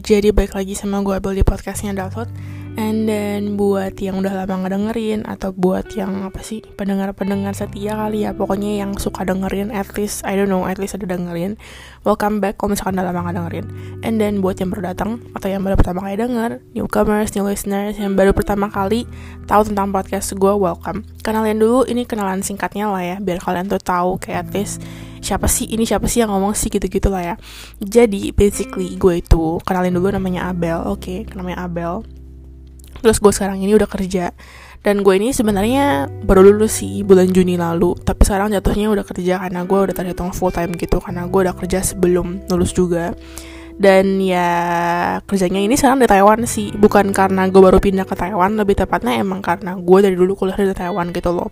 jadi balik lagi sama gue Abel di podcastnya Daltot And then buat yang udah lama ngedengerin Atau buat yang apa sih Pendengar-pendengar setia kali ya Pokoknya yang suka dengerin At least, I don't know At least ada dengerin Welcome back kalau misalkan udah lama gak dengerin. And then buat yang baru datang Atau yang baru pertama kali denger Newcomers, new listeners Yang baru pertama kali tahu tentang podcast gue Welcome. Kenalin dulu ini kenalan singkatnya lah ya Biar kalian tuh tahu kayak at least siapa sih ini siapa sih yang ngomong sih gitu-gitu lah ya. Jadi basically gue itu kenalin dulu namanya Abel oke okay, namanya Abel terus gue sekarang ini udah kerja. Dan gue ini sebenarnya baru lulus sih bulan Juni lalu. Tapi sekarang jatuhnya udah kerja karena gue udah terhitung full time gitu. Karena gue udah kerja sebelum lulus juga dan ya kerjanya ini sekarang di Taiwan sih. Bukan karena gue baru pindah ke Taiwan lebih tepatnya emang karena gue dari dulu kuliah di Taiwan gitu loh.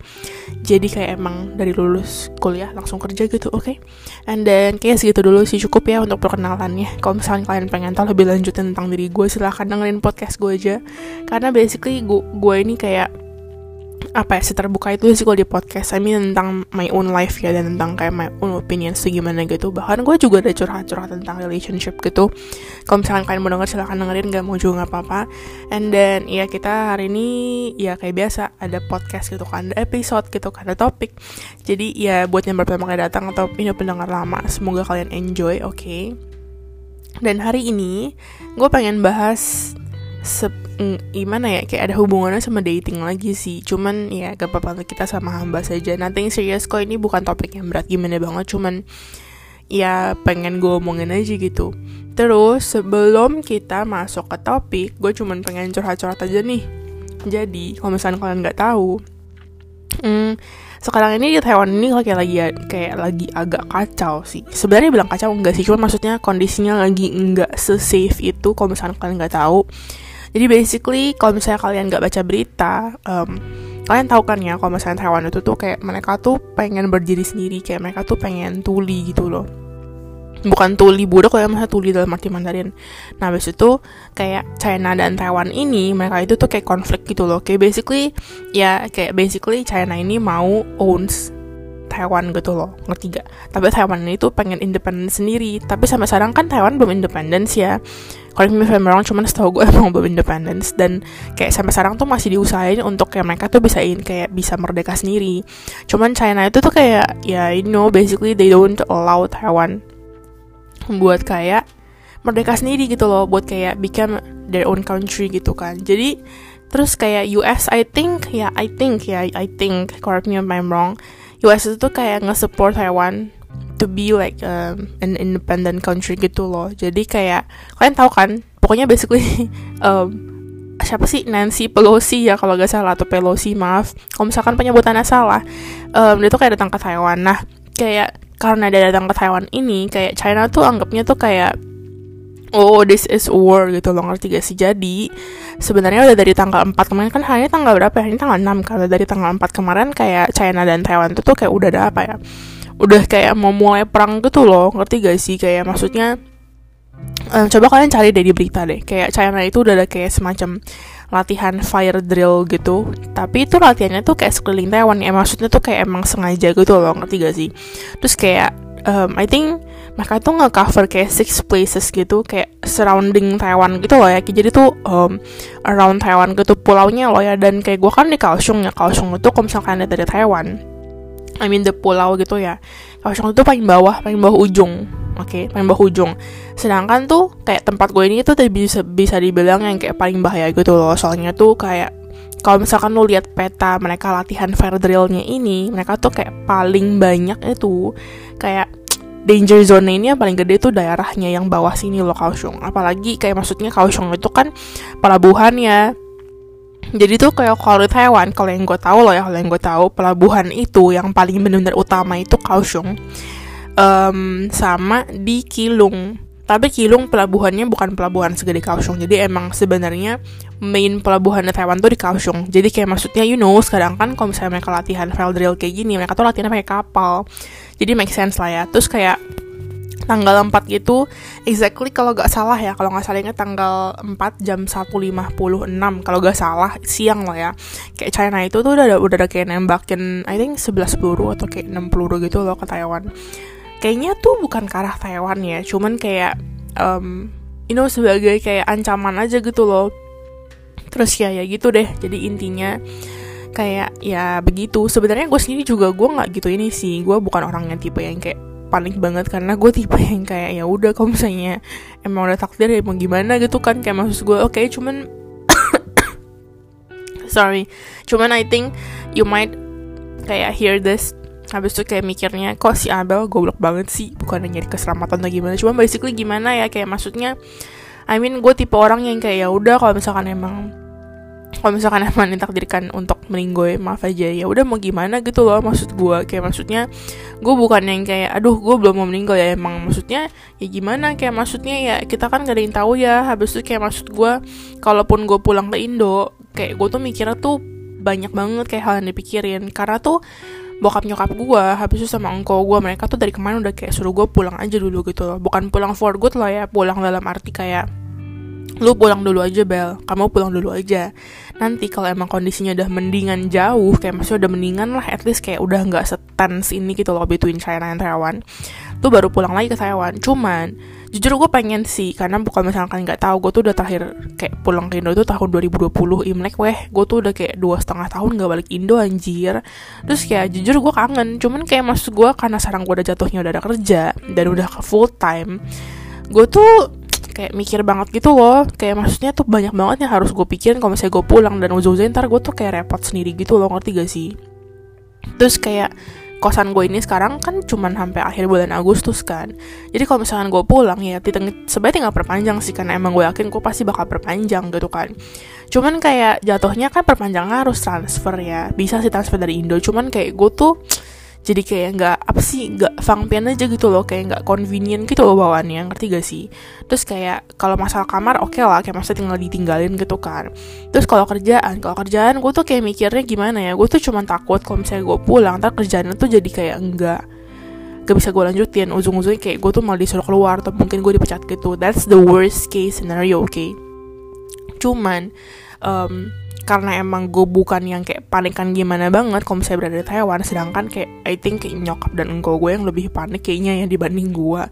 Jadi kayak emang dari lulus kuliah langsung kerja gitu oke. Okay? and then kayak segitu dulu sih cukup ya untuk perkenalannya. Kalau misalnya kalian pengen tahu lebih lanjut tentang diri gue silahkan dengerin podcast gue aja. Karena basically gue, gue ini kayak apa ya seterbuka itu sih kalau di podcast. I mean tentang my own life ya dan tentang kayak my own opinion sih gimana gitu. Bahkan gue juga ada curhat-curhat tentang relationship gitu. Kalau misalkan kalian mau denger silahkan dengerin gak mau juga gak apa-apa. And then ya kita hari ini ya kayak biasa ada podcast gitu kan ada episode gitu kan ada topik. Jadi ya buat yang pertama kali datang atau ini pendengar lama semoga kalian enjoy oke? Okay? dan hari ini gue pengen bahas gimana ya kayak ada hubungannya sama dating lagi sih. Cuman ya gak apa-apa kita sama hamba saja. Nothing serious kok ini bukan topik yang berat gimana banget. Cuman ya pengen gue omongin aja gitu. Terus sebelum kita masuk ke topik gue cuman pengen curhat-curhat aja nih. Jadi kalau misalnya kalian nggak tahu hmm, sekarang ini di Taiwan ini kayak lagi kayak lagi agak kacau sih. Sebenarnya bilang kacau enggak sih cuman maksudnya kondisinya lagi enggak se-safe itu. Kalau misalnya kalian nggak tahu jadi basically kalau misalnya kalian nggak baca berita, um, kalian tahu kan ya kalau misalnya Taiwan itu tuh kayak mereka tuh pengen berdiri sendiri, kayak mereka tuh pengen tuli gitu loh. Bukan tuli budak kalau misalnya tuli dalam arti Mandarin. Nah, habis itu kayak China dan Taiwan ini mereka itu tuh kayak konflik gitu loh. Kayak basically ya kayak basically China ini mau owns Taiwan gitu loh ngerti gak? Tapi Taiwan ini tuh pengen independen sendiri. Tapi sampai sekarang kan Taiwan belum independen ya. Kalau misalnya orang cuman setahu gue emang belum independen dan kayak sampai sekarang tuh masih diusahain untuk kayak mereka tuh bisa kayak bisa merdeka sendiri. Cuman China itu tuh kayak ya you know basically they don't allow Taiwan buat kayak merdeka sendiri gitu loh. Buat kayak become their own country gitu kan. Jadi terus kayak US I think ya I think ya I think correct me if I'm wrong US itu kayak nge-support Taiwan to be like um, an independent country gitu loh. Jadi kayak kalian tahu kan pokoknya basically um, siapa sih? Nancy Pelosi ya kalau gak salah atau Pelosi maaf. Kalau misalkan penyebutannya salah um, dia tuh kayak datang ke Taiwan. Nah kayak karena dia datang ke Taiwan ini kayak China tuh anggapnya tuh kayak oh this is war gitu loh. Ngerti gak sih? Jadi sebenarnya udah dari tanggal 4 kemarin kan hanya tanggal berapa ya? Ini tanggal 6 kalau dari tanggal 4 kemarin kayak China dan Taiwan tuh, tuh kayak udah ada apa ya? Udah kayak mau mulai perang gitu loh. Ngerti gak sih? Kayak maksudnya um, coba kalian cari di berita deh. Kayak China itu udah ada kayak semacam latihan fire drill gitu. Tapi itu latihannya tuh kayak sekeliling Taiwan ya. Maksudnya tuh kayak emang sengaja gitu loh. Ngerti gak sih? Terus kayak um, I think mereka tuh nggak cover kayak six places gitu kayak surrounding Taiwan gitu loh ya. Jadi tuh um, around Taiwan gitu pulaunya loh ya. Dan kayak gue kan di Kaohsiung ya. Kaohsiung itu kalau misalkan dari Taiwan I mean the pulau gitu ya. Kaohsiung itu paling bawah paling bawah ujung. Oke okay, paling bawah ujung. Sedangkan tuh kayak tempat gue ini tuh bisa bisa dibilang yang kayak paling bahaya gitu loh. Soalnya tuh kayak kalau misalkan lo lihat peta mereka latihan fire drillnya ini mereka tuh kayak paling banyak itu kayak danger zone ini yang paling gede tuh daerahnya yang bawah sini loh Kaohsiung apalagi kayak maksudnya Kaohsiung itu kan pelabuhan ya jadi tuh kayak kalau di Taiwan kalau yang gue tahu loh ya kalau yang gue tahu pelabuhan itu yang paling benar-benar utama itu Kaohsiung um, sama di Kilung. Tapi Kilung pelabuhannya bukan pelabuhan segede Kaohsiung jadi emang sebenarnya main pelabuhan Taiwan tuh di Kaohsiung jadi kayak maksudnya you know sekarang kan kalau misalnya mereka latihan field drill kayak gini mereka tuh latihan pakai kapal jadi make sense lah ya. Terus kayak tanggal 4 gitu exactly kalau gak salah ya kalau nggak salah ingat tanggal 4 jam 1.56 kalau gak salah siang lah ya. Kayak China itu tuh udah udah ada kayak nembakin I think 11 peluru atau kayak 6 peluru gitu loh ke Taiwan. Kayaknya tuh bukan ke arah Taiwan ya cuman kayak um, you know sebagai kayak ancaman aja gitu loh. Terus ya ya gitu deh. Jadi intinya kayak ya begitu. Sebenarnya gue sendiri juga gue nggak gitu ini sih. Gue bukan orang yang tipe yang kayak panik banget karena gue tipe yang kayak ya udah kalau misalnya emang udah takdir ya mau gimana gitu kan. Kayak maksud gue oke okay, cuman sorry. Cuman I think you might kayak hear this habis itu kayak mikirnya kok si Abel goblok banget sih? Bukan nyari keselamatan atau gimana cuman basically gimana ya? Kayak maksudnya I mean gue tipe orang yang kayak ya udah kalau misalkan emang kalau misalkan emang ditakdirkan untuk meninggoy maaf aja ya udah mau gimana gitu loh maksud gue kayak maksudnya gue bukan yang kayak aduh gue belum mau meninggal ya. Emang maksudnya ya gimana? Kayak maksudnya ya kita kan gak ada yang tahu ya. Habis itu kayak maksud gue kalaupun gue pulang ke Indo kayak gue tuh mikirnya tuh banyak banget kayak hal yang dipikirin. Karena tuh bokap nyokap gue habis itu sama engkau gue mereka tuh dari kemarin udah kayak suruh gue pulang aja dulu gitu loh. Bukan pulang for good lah ya pulang dalam arti kayak lu pulang dulu aja Bel. Kamu pulang dulu aja nanti kalau emang kondisinya udah mendingan jauh kayak maksudnya udah mendingan lah at least kayak udah nggak setens ini gitu loh between China and Taiwan tuh baru pulang lagi ke Taiwan. Cuman jujur gue pengen sih karena bukan misalkan nggak tahu gue tuh udah terakhir kayak pulang ke Indo itu tahun 2020 Imlek weh gue tuh udah kayak dua setengah tahun nggak balik Indo anjir. Terus kayak jujur gue kangen cuman kayak maksud gue karena sekarang gue udah jatuhnya udah ada kerja dan udah full time gue tuh kayak mikir banget gitu loh. Kayak maksudnya tuh banyak banget yang harus gue pikirin kalau misalnya gue pulang. Dan ujung-ujungnya ntar gue tuh kayak repot sendiri gitu loh ngerti gak sih? Terus kayak kosan gue ini sekarang kan cuman sampai akhir bulan Agustus kan. Jadi kalau misalkan gue pulang ya sebenarnya tinggal perpanjang sih karena emang gue yakin gue pasti bakal perpanjang gitu kan. Cuman kayak jatuhnya kan perpanjang harus transfer ya. Bisa sih transfer dari Indo. Cuman kayak gue tuh jadi kayak nggak apa sih nggak fangpian aja gitu loh kayak nggak convenient gitu loh bawaannya ngerti gak sih? Terus kayak kalau masalah kamar oke okay lah kayak masa tinggal ditinggalin gitu kan. Terus kalau kerjaan kalau kerjaan gue tuh kayak mikirnya gimana ya gue tuh cuma takut kalau misalnya gue pulang ntar kerjaannya tuh jadi kayak enggak gak bisa gue lanjutin. Ujung-ujungnya kayak gue tuh malah disuruh keluar atau mungkin gue dipecat gitu. That's the worst case scenario oke? Okay? cuman um, karena emang gue bukan yang kayak panikan gimana banget kalau misalnya berada di Taiwan. Sedangkan kayak I think kayak nyokap dan engkau gue yang lebih panik kayaknya ya dibanding gue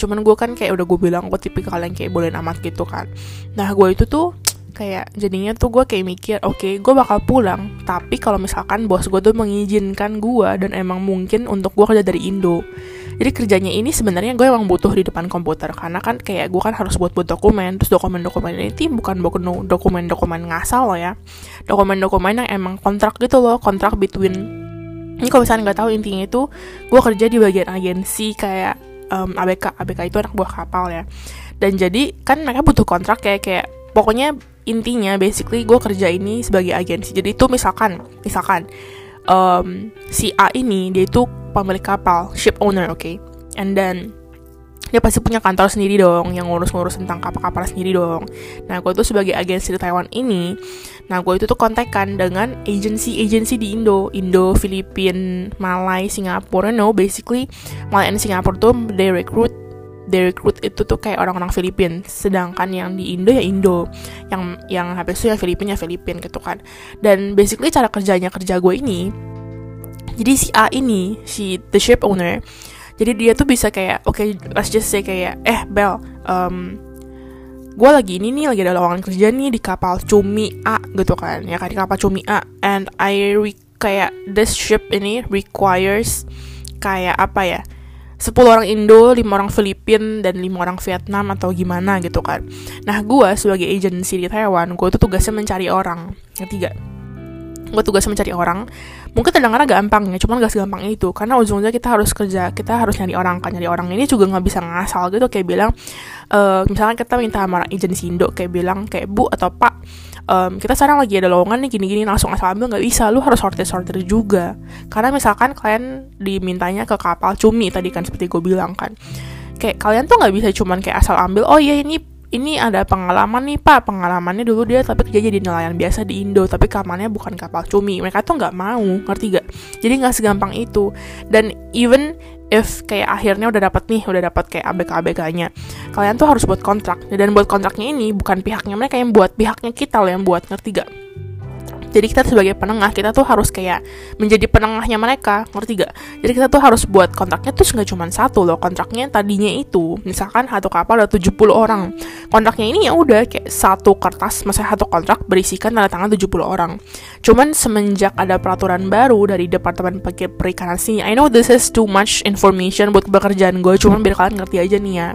cuman gue kan kayak udah gue bilang gue tipikal yang kayak boleh amat gitu kan. Nah gue itu tuh kayak jadinya tuh gue kayak mikir oke okay, gue bakal pulang. Tapi kalau misalkan bos gue tuh mengizinkan gue dan emang mungkin untuk gue kerja dari Indo jadi kerjanya ini sebenarnya gue emang butuh di depan komputer. Karena kan kayak gue kan harus buat buat dokumen terus dokumen-dokumen ini bukan dokumen-dokumen ngasal loh ya. Dokumen-dokumen yang emang kontrak gitu loh kontrak between. Ini kalau misalnya nggak tahu intinya itu gue kerja di bagian agensi kayak um, ABK ABK itu anak buah kapal ya. Dan jadi kan mereka butuh kontrak kayak kayak pokoknya intinya basically gue kerja ini sebagai agensi. Jadi itu misalkan misalkan um, si A ini dia itu pemilik kapal, ship owner, oke. Okay? And then dia pasti punya kantor sendiri dong yang ngurus-ngurus tentang kapal-kapal sendiri dong. Nah, gue tuh sebagai agensi di Taiwan ini, nah gue itu tuh kontekan dengan agency-agency di Indo, Indo, Filipina, Malai, Singapura. No, basically Malai dan Singapura tuh they recruit they recruit itu tuh kayak orang-orang Filipin sedangkan yang di Indo ya Indo yang yang habis itu yang Filipin ya Filipin gitu kan dan basically cara kerjanya kerja gue ini jadi si A ini si the ship owner jadi dia tuh bisa kayak oke okay, let's just say kayak eh Bel um, gue lagi ini nih lagi ada lowongan kerja nih di kapal Cumi A gitu kan ya kan di kapal Cumi A and I re kayak this ship ini requires kayak apa ya 10 orang Indo, 5 orang Filipin, dan 5 orang Vietnam atau gimana gitu kan. Nah, gue sebagai agency di Taiwan, gue tuh tugasnya mencari orang. Yang tiga, gue tugasnya mencari orang. Mungkin terdengar gampang ya, cuman gak segampang itu. Karena ujung-ujungnya kita harus kerja, kita harus nyari orang kan. Nyari orang ini juga gak bisa ngasal gitu, kayak bilang, uh, misalnya kita minta sama orang agensi Indo, kayak bilang, kayak Bu atau Pak, um, kita sekarang lagi ada lowongan nih gini-gini langsung asal ambil nggak bisa lu harus sortir sortir juga karena misalkan kalian dimintanya ke kapal cumi tadi kan seperti gue bilang kan kayak kalian tuh nggak bisa cuman kayak asal ambil oh iya ini ini ada pengalaman nih pak. Pengalamannya dulu dia tapi kerja jadi nelayan biasa di Indo tapi kamarnya bukan kapal cumi. Mereka tuh nggak mau ngerti gak jadi nggak segampang itu. Dan even if kayak akhirnya udah dapat nih udah dapat kayak ABK ABK-nya kalian tuh harus buat kontrak. Dan buat kontraknya ini bukan pihaknya mereka yang buat pihaknya kita loh yang buat ngerti gak jadi kita sebagai penengah kita tuh harus kayak menjadi penengahnya mereka ngerti gak? Jadi kita tuh harus buat kontraknya tuh nggak cuma satu loh kontraknya tadinya itu misalkan satu kapal ada 70 orang. Kontraknya ini ya udah kayak satu kertas misalnya satu kontrak berisikan tanda tangan 70 orang. Cuman semenjak ada peraturan baru dari departemen perikanan sini I know this is too much information buat pekerjaan gue cuman biar kalian ngerti aja nih ya.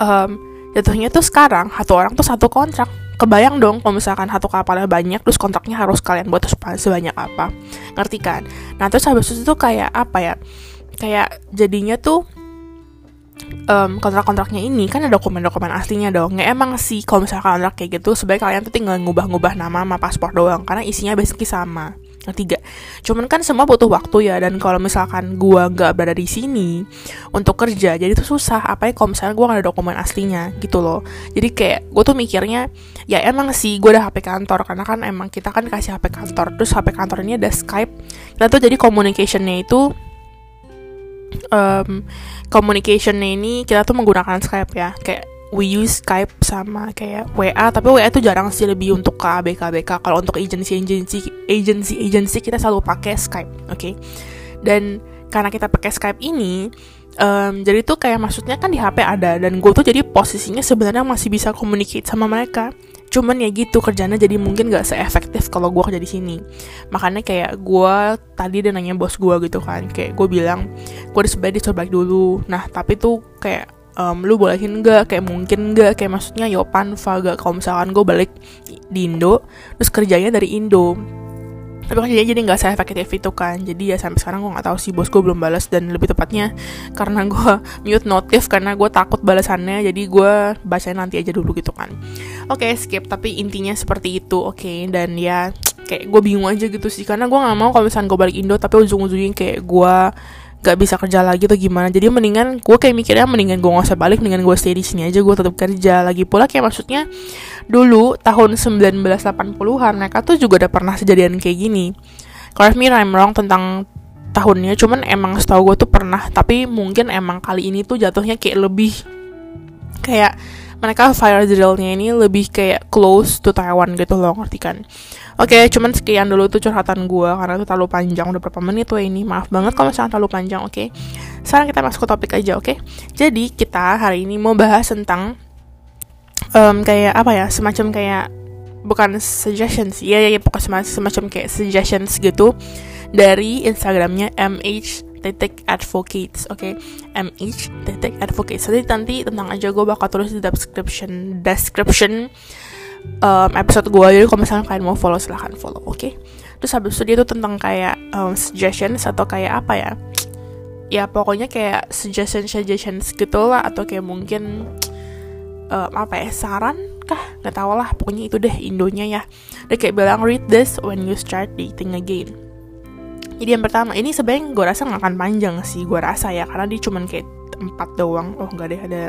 Um, jatuhnya tuh sekarang satu orang tuh satu kontrak kebayang dong kalau misalkan satu kapalnya banyak terus kontraknya harus kalian buat sebanyak apa. Ngerti kan? Nah terus habis itu tuh kayak apa ya? Kayak jadinya tuh um, kontrak-kontraknya ini kan ada dokumen-dokumen aslinya dong. Nggak emang sih kalau misalkan kontrak kayak gitu, sebaiknya kalian tuh tinggal ngubah-ngubah nama sama paspor doang, karena isinya basically sama ketiga cuman kan semua butuh waktu ya dan kalau misalkan gua nggak berada di sini untuk kerja jadi itu susah. Apa ya kalau misalnya gua nggak ada dokumen aslinya gitu loh. Jadi kayak gue tuh mikirnya ya emang sih gue ada HP kantor karena kan emang kita kan kasih HP kantor. Terus HP kantor ini ada Skype. Kita tuh jadi communicationnya itu um, communicationnya ini kita tuh menggunakan Skype ya. Kayak we use Skype sama kayak WA tapi WA itu jarang sih lebih untuk ABK kalau untuk agency agency agency agency kita selalu pakai Skype oke? Okay? dan karena kita pakai Skype ini um, jadi tuh kayak maksudnya kan di HP ada dan gue tuh jadi posisinya sebenarnya masih bisa communicate sama mereka. Cuman ya gitu kerjanya jadi mungkin gak seefektif kalau gue kerja di sini. Makanya kayak gue tadi dia nanya bos gue gitu kan kayak gue bilang gue harus dicoba dulu. Nah tapi tuh kayak um, lu bolehin gak kayak mungkin gak kayak maksudnya yo panva gak kalau misalkan gue balik di Indo terus kerjanya dari Indo. Tapi kan jadi nggak saya efektif itu kan. Jadi ya sampai sekarang gue nggak tahu sih bos gue belum balas dan lebih tepatnya karena gue mute notif karena gue takut balasannya jadi gue bacain nanti aja dulu gitu kan. Oke okay, skip. Tapi intinya seperti itu oke. Okay? dan ya kayak gue bingung aja gitu sih. Karena gue nggak mau kalau misalnya gue balik Indo tapi ujung-ujungnya kayak gue gak bisa kerja lagi atau gimana. Jadi mendingan gue kayak mikirnya mendingan gue gak usah balik dengan gue stay di sini aja gue tetap kerja. Lagi pula kayak maksudnya dulu tahun 1980-an mereka tuh juga udah pernah sejadian kayak gini. Correct me I'm wrong tentang tahunnya cuman emang setahu gue tuh pernah. Tapi mungkin emang kali ini tuh jatuhnya kayak lebih kayak mereka fire drillnya ini lebih kayak close to Taiwan gitu loh ngerti kan Oke, okay, cuman sekian dulu tuh curhatan gue karena itu terlalu panjang udah berapa menit tuh ini. Maaf banget kalau misalnya terlalu panjang, oke. Okay? Sekarang kita masuk ke topik aja, oke? Okay? Jadi kita hari ini mau bahas tentang um, kayak apa ya, semacam kayak bukan suggestions, ya ya, ya pokoknya semacam kayak suggestions gitu dari Instagramnya mh titik advocates oke? Okay? mh titik advocates. Jadi nanti tentang aja gue bakal tulis di description description um, episode gue jadi kalau misalnya kalian mau follow silahkan follow oke? Okay? terus habis itu dia tuh tentang kayak um, suggestions atau kayak apa ya? Ya pokoknya kayak suggestion suggestions gitu lah atau kayak mungkin um, apa ya saran kah? Nggak tau lah pokoknya itu deh indonya ya. Dia kayak bilang read this when you start dating again jadi yang pertama ini sebenarnya gue rasa nggak akan panjang sih gue rasa ya. Karena dia cuman kayak empat doang. Oh nggak deh ada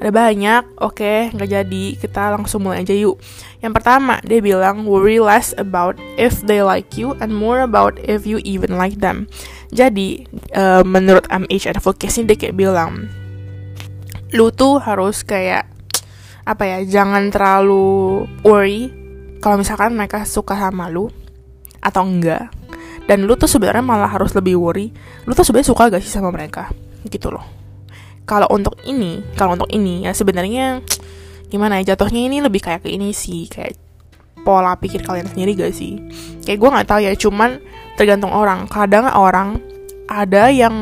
ada banyak. Oke okay, nggak jadi. Kita langsung mulai aja yuk. Yang pertama dia bilang worry less about if they like you and more about if you even like them. Jadi uh, menurut MH advocacy dia kayak bilang lu tuh harus kayak apa ya jangan terlalu worry kalau misalkan mereka suka sama lu atau enggak dan lu tuh sebenarnya malah harus lebih worry lu tuh sebenarnya suka gak sih sama mereka? Gitu loh. Kalau untuk ini kalau untuk ini ya sebenarnya gimana ya jatuhnya ini lebih kayak ke ini sih kayak pola pikir kalian sendiri gak sih? Kayak gue nggak tahu ya cuman tergantung orang. Kadang orang ada yang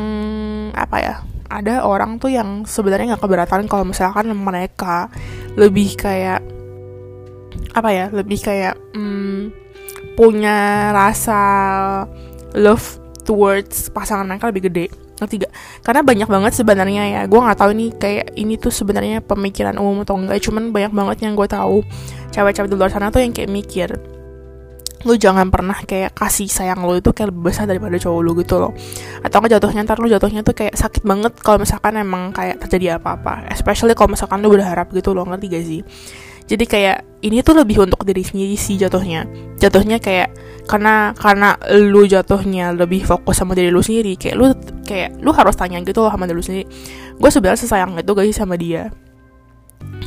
apa ya ada orang tuh yang sebenarnya nggak keberatan kalau misalkan mereka lebih kayak apa ya lebih kayak hmm, punya rasa love towards pasangan mereka lebih gede. Ngerti gak? Karena banyak banget sebenarnya ya. Gue nggak tahu nih kayak ini tuh sebenarnya pemikiran umum atau enggak. Cuman banyak banget yang gue tahu. Cewek-cewek di luar sana tuh yang kayak mikir lu jangan pernah kayak kasih sayang lu itu kayak lebih besar daripada cowok lu gitu loh. Atau nggak jatuhnya ntar lu jatuhnya tuh kayak sakit banget kalau misalkan emang kayak terjadi apa-apa. Especially kalau misalkan lu berharap gitu loh. Ngerti gak sih? Jadi kayak ini tuh lebih untuk diri sendiri sih jatuhnya. Jatuhnya kayak karena karena lu jatuhnya lebih fokus sama diri lu sendiri kayak lu kayak lu harus tanya gitu loh sama diri lu sendiri. Gue sebenarnya sesayang itu sih sama dia.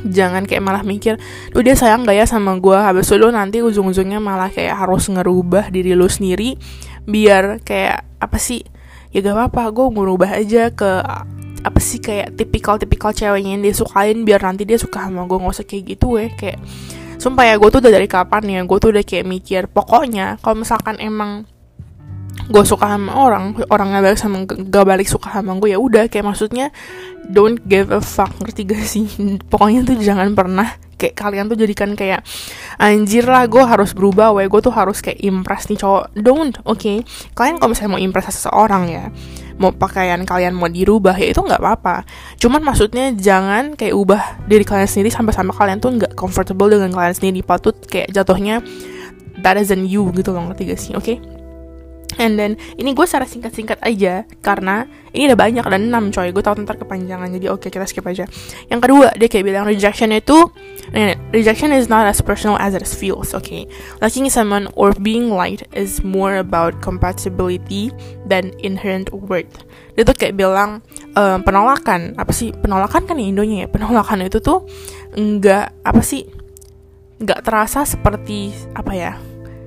Jangan kayak malah mikir tuh dia sayang gak ya sama gue habis itu lu nanti ujung-ujungnya malah kayak harus ngerubah diri lu sendiri biar kayak apa sih ya gak apa-apa gue ngerubah aja ke apa sih kayak tipikal-tipikal ceweknya yang dia sukain biar nanti dia suka sama gue nggak usah kayak gitu weh kayak sumpah ya gue tuh udah dari kapan ya gue tuh udah kayak mikir pokoknya kalau misalkan emang gue suka sama orang orang nggak balik sama gak balik suka sama gue ya udah kayak maksudnya don't give a fuck ngerti gak sih pokoknya tuh jangan pernah kayak kalian tuh jadikan kayak anjir lah gue harus berubah gue tuh harus kayak impress nih cowok don't oke okay? kalian kalau misalnya mau impress seseorang ya mau pakaian kalian mau dirubah ya itu nggak apa-apa. Cuman maksudnya jangan kayak ubah diri kalian sendiri sampai-sampai kalian tuh nggak comfortable dengan kalian sendiri. Patut kayak jatuhnya that isn't you gitu loh ngerti gak sih? Oke? okay? And then ini gue secara singkat-singkat aja karena ini ada banyak ada 6 coy gue tau ntar kepanjangan jadi oke okay, kita skip aja. Yang kedua dia kayak bilang rejection itu nih, rejection is not as personal as it feels. Okay? liking someone or being liked is more about compatibility than inherent worth. Dia tuh kayak bilang um, penolakan apa sih penolakan kan ya Indonya ya penolakan itu tuh enggak apa sih nggak terasa seperti apa ya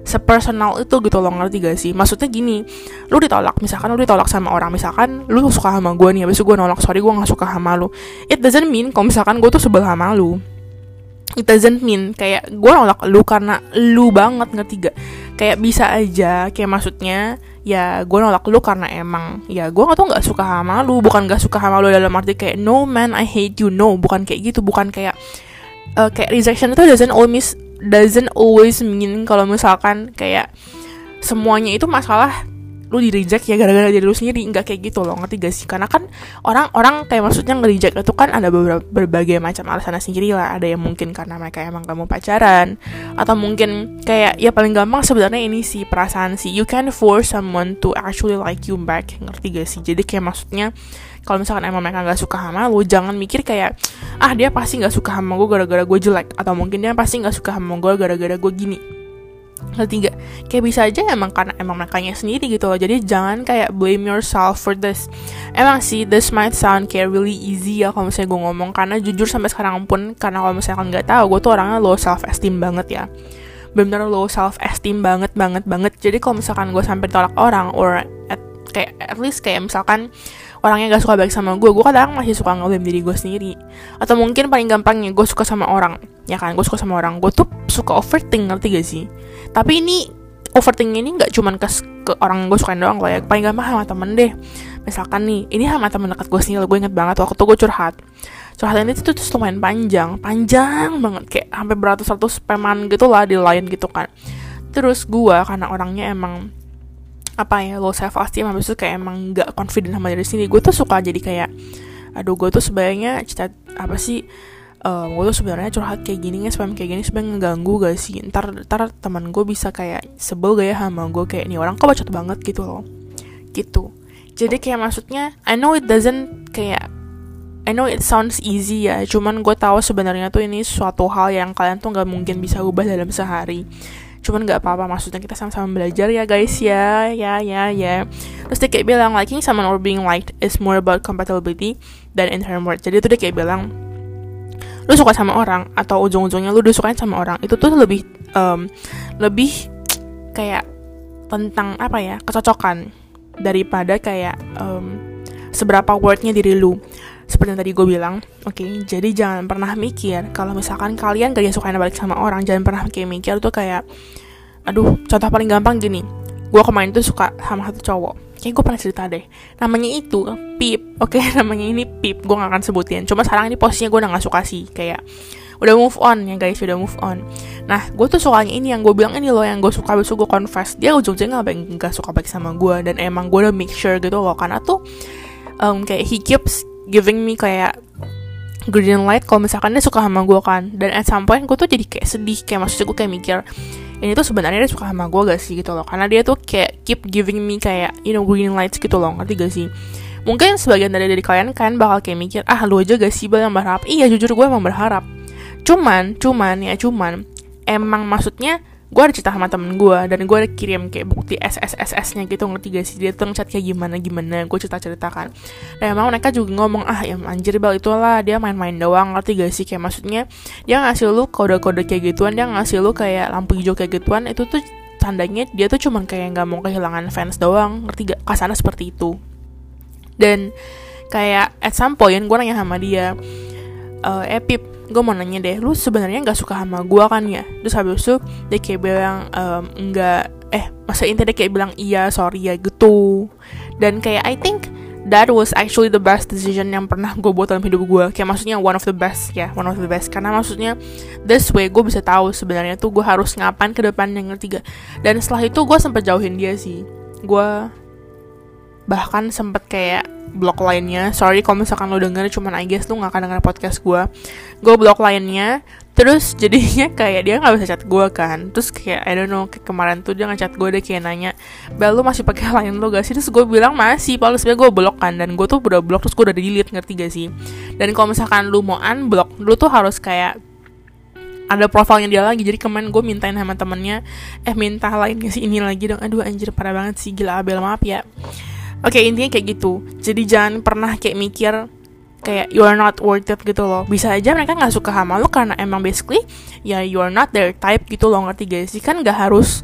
sepersonal itu gitu loh ngerti gak sih? Maksudnya gini lu ditolak misalkan lu ditolak sama orang misalkan lu suka sama gue nih habis itu gue nolak sorry gue gak suka sama lu. It doesn't mean kalau misalkan gue tuh sebel sama lu it doesn't mean kayak gue nolak lu karena lu banget ngerti gak? Kayak bisa aja kayak maksudnya ya gue nolak lu karena emang ya gue tuh nggak suka sama lu bukan gak suka sama lu dalam arti kayak no man I hate you. No bukan kayak gitu bukan kayak uh, kayak rejection itu doesn't always doesn't always mean kalau misalkan kayak semuanya itu masalah lu di reject ya gara-gara diri lu sendiri. Nggak kayak gitu loh ngerti gak sih? Karena kan orang-orang kayak maksudnya nge-reject itu kan ada beberapa berbagai macam alasan sendiri lah. Ada yang mungkin karena mereka emang gak mau pacaran atau mungkin kayak ya paling gampang sebenarnya ini sih perasaan sih. You can force someone to actually like you back ngerti gak sih? Jadi kayak maksudnya kalau misalkan emang mereka nggak suka sama lu jangan mikir kayak ah dia pasti nggak suka sama gue gara-gara gue jelek. Atau mungkin dia pasti nggak suka sama gue gara-gara gue gini. Ketiga kayak bisa aja emang karena emang mereka sendiri gitu loh. Jadi jangan kayak blame yourself for this. Emang sih this might sound kayak really easy ya kalau misalnya gue ngomong. Karena jujur sampai sekarang pun karena kalau misalnya nggak tahu gue tuh orangnya low self esteem banget ya. Benar-benar low self esteem banget banget banget. Jadi kalau misalkan gue sampai tolak orang or at, kayak at least kayak misalkan orangnya gak suka baik sama gue gue kadang masih suka ngeblame diri gue sendiri. Atau mungkin paling gampangnya gue suka sama orang. Ya kan gue suka sama orang. Gue tuh suka overthink ngerti gak sih? Tapi ini overthink ini nggak cuman ke, ke orang gue sukain doang loh ya. Paling gampang sama temen deh. Misalkan nih ini sama temen dekat gue sendiri gue inget banget waktu gue curhat. Curhat ini tuh, tuh lumayan panjang. Panjang banget kayak sampai beratus-ratus peman gitu lah di lain gitu kan. Terus gue karena orangnya emang apa ya low self esteem habis itu kayak emang nggak confident sama diri sendiri. Gue tuh suka jadi kayak aduh gue tuh sebenarnya cita apa sih um, gue tuh sebenarnya curhat kayak gini spam kayak gini sebenarnya ngeganggu gak sih? Ntar ntar teman gue bisa kayak sebel gak ya sama gue kayak ini orang kok bacot banget gitu loh. Gitu. Jadi kayak maksudnya I know it doesn't kayak I know it sounds easy ya cuman gue tahu sebenarnya tuh ini suatu hal yang kalian tuh nggak mungkin bisa ubah dalam sehari cuman nggak apa-apa maksudnya kita sama-sama belajar ya guys ya ya ya ya. Terus dia kayak bilang liking someone or being liked is more about compatibility than inherent worth jadi itu dia kayak bilang lu suka sama orang atau ujung-ujungnya lu disukain sama orang itu tuh lebih um, lebih kayak tentang apa ya kecocokan daripada kayak um, seberapa worthnya diri lu seperti yang tadi gue bilang oke okay, jadi jangan pernah mikir kalau misalkan kalian gak suka balik sama orang jangan pernah kayak mikir tuh kayak aduh contoh paling gampang gini gue kemarin tuh suka sama satu cowok. Kayak gue pernah cerita deh namanya itu Pip oke okay, namanya ini Pip gue gak akan sebutin cuma sekarang ini posisinya gue udah gak suka sih kayak udah move on ya guys udah move on. Nah gue tuh sukanya ini yang gue bilang ini loh yang gue suka besok gue confess dia ujung-ujungnya gak, gak suka baik sama gue dan emang gue udah make sure gitu loh karena tuh um, kayak he keeps giving me kayak green light kalau misalkan dia suka sama gue kan. Dan at some point gue tuh jadi kayak sedih kayak maksudnya gue kayak mikir ini tuh sebenarnya dia suka sama gue gak sih? gitu loh. Karena dia tuh kayak keep giving me kayak you know green lights gitu loh. Ngerti gak sih? Mungkin sebagian dari dari kalian kan bakal kayak mikir ah lu aja gak sih yang berharap? Iya jujur gue emang berharap. Cuman cuman ya cuman emang maksudnya gue ada cerita sama temen gue dan gue ada kirim kayak bukti SSSS nya gitu ngerti gak sih? Dia tuh ngechat kayak gimana gimana gue cerita ceritakan dan emang mereka juga ngomong ah ya anjir bel itulah dia main-main doang ngerti gak sih? Kayak maksudnya dia ngasih lu kode-kode kayak gituan dia ngasih lu kayak lampu hijau kayak gituan itu tuh tandanya dia tuh cuman kayak nggak mau kehilangan fans doang ngerti gak? Kasana seperti itu. Dan kayak at some point gue nanya sama dia e, eh Pip gue mau nanya deh lu sebenarnya nggak suka sama gue kan ya? Terus habis itu dia kayak bilang ehm, enggak eh masa intinya dia kayak bilang iya sorry ya gitu. Dan kayak I think that was actually the best decision yang pernah gue buat dalam hidup gue kayak maksudnya one of the best ya one of the best. Karena maksudnya this way gue bisa tahu sebenarnya tuh gue harus ngapain ke depan yang ketiga. Dan setelah itu gue sempet jauhin dia sih. Gue bahkan sempet kayak blog lainnya. Sorry kalau misalkan lo denger cuman I guess lo gak akan denger podcast gue gue blog lainnya. Terus jadinya kayak dia nggak bisa chat gue kan. Terus kayak I don't know kayak kemarin tuh dia ngechat gue deh kayak nanya bel lu masih pakai lain lo gak sih? Terus gue bilang masih paling sebenarnya gue blok kan dan gue tuh udah blok terus gue udah delete ngerti gak sih? Dan kalau misalkan lu mau unblock lu tuh harus kayak ada profilnya dia lagi. Jadi kemarin gue mintain sama temennya eh minta lain sih ini lagi dong? Aduh anjir parah banget sih. Gila Abel maaf ya Oke okay, intinya kayak gitu. Jadi jangan pernah kayak mikir kayak you are not worth it gitu loh. Bisa aja mereka nggak suka sama lo karena emang basically ya you are not their type gitu loh ngerti gak sih? Kan gak harus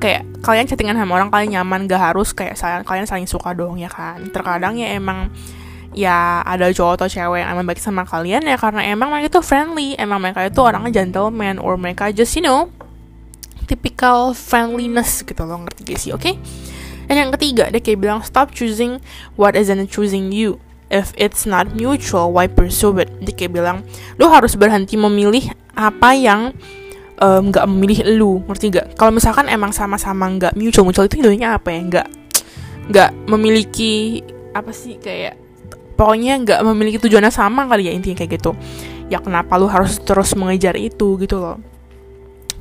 kayak kalian chattingan sama orang kalian nyaman gak harus kayak saling, kalian saling suka dong ya kan? Terkadang ya emang ya ada cowok atau cewek yang emang baik sama kalian ya karena emang mereka itu friendly emang mereka itu orangnya gentleman or mereka just you know typical friendliness gitu loh ngerti gak sih? Oke? okay? Dan yang ketiga, dia kayak bilang stop choosing what isn't choosing you. If it's not mutual, why pursue it? Dia kayak bilang, lu harus berhenti memilih apa yang nggak um, memilih lu, ngerti gak? Kalau misalkan emang sama-sama nggak mutual, mutual itu intinya apa ya? Nggak nggak memiliki apa sih kayak pokoknya nggak memiliki tujuannya sama kali ya intinya kayak gitu ya kenapa lu harus terus mengejar itu gitu loh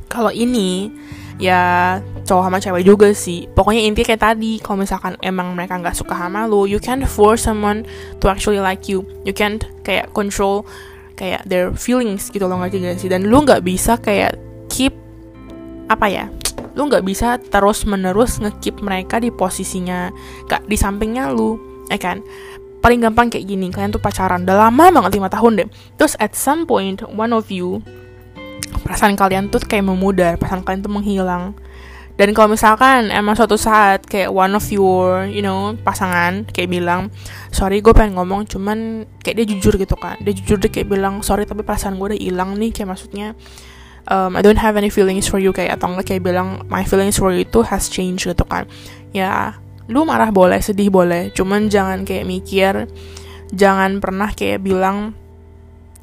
kalau ini ya cowok sama cewek juga sih. Pokoknya intinya kayak tadi kalau misalkan emang mereka nggak suka sama lo you can't force someone to actually like you. You can't kayak control kayak their feelings gitu loh ngerti gak sih? Dan lu nggak bisa kayak keep apa ya lu nggak bisa terus menerus ngekip mereka di posisinya gak di sampingnya lu ya kan? Paling gampang kayak gini kalian tuh pacaran udah lama banget lima tahun deh. Terus at some point one of you perasaan kalian tuh kayak memudar perasaan kalian tuh menghilang. Dan kalau misalkan emang suatu saat kayak one of your you know pasangan kayak bilang sorry gue pengen ngomong cuman kayak dia jujur gitu kan. Dia jujur dia kayak bilang sorry tapi perasaan gue udah hilang nih kayak maksudnya um, I don't have any feelings for you kayak atau enggak kayak bilang my feelings for you itu has changed gitu kan. Ya lu marah boleh sedih boleh cuman jangan kayak mikir jangan pernah kayak bilang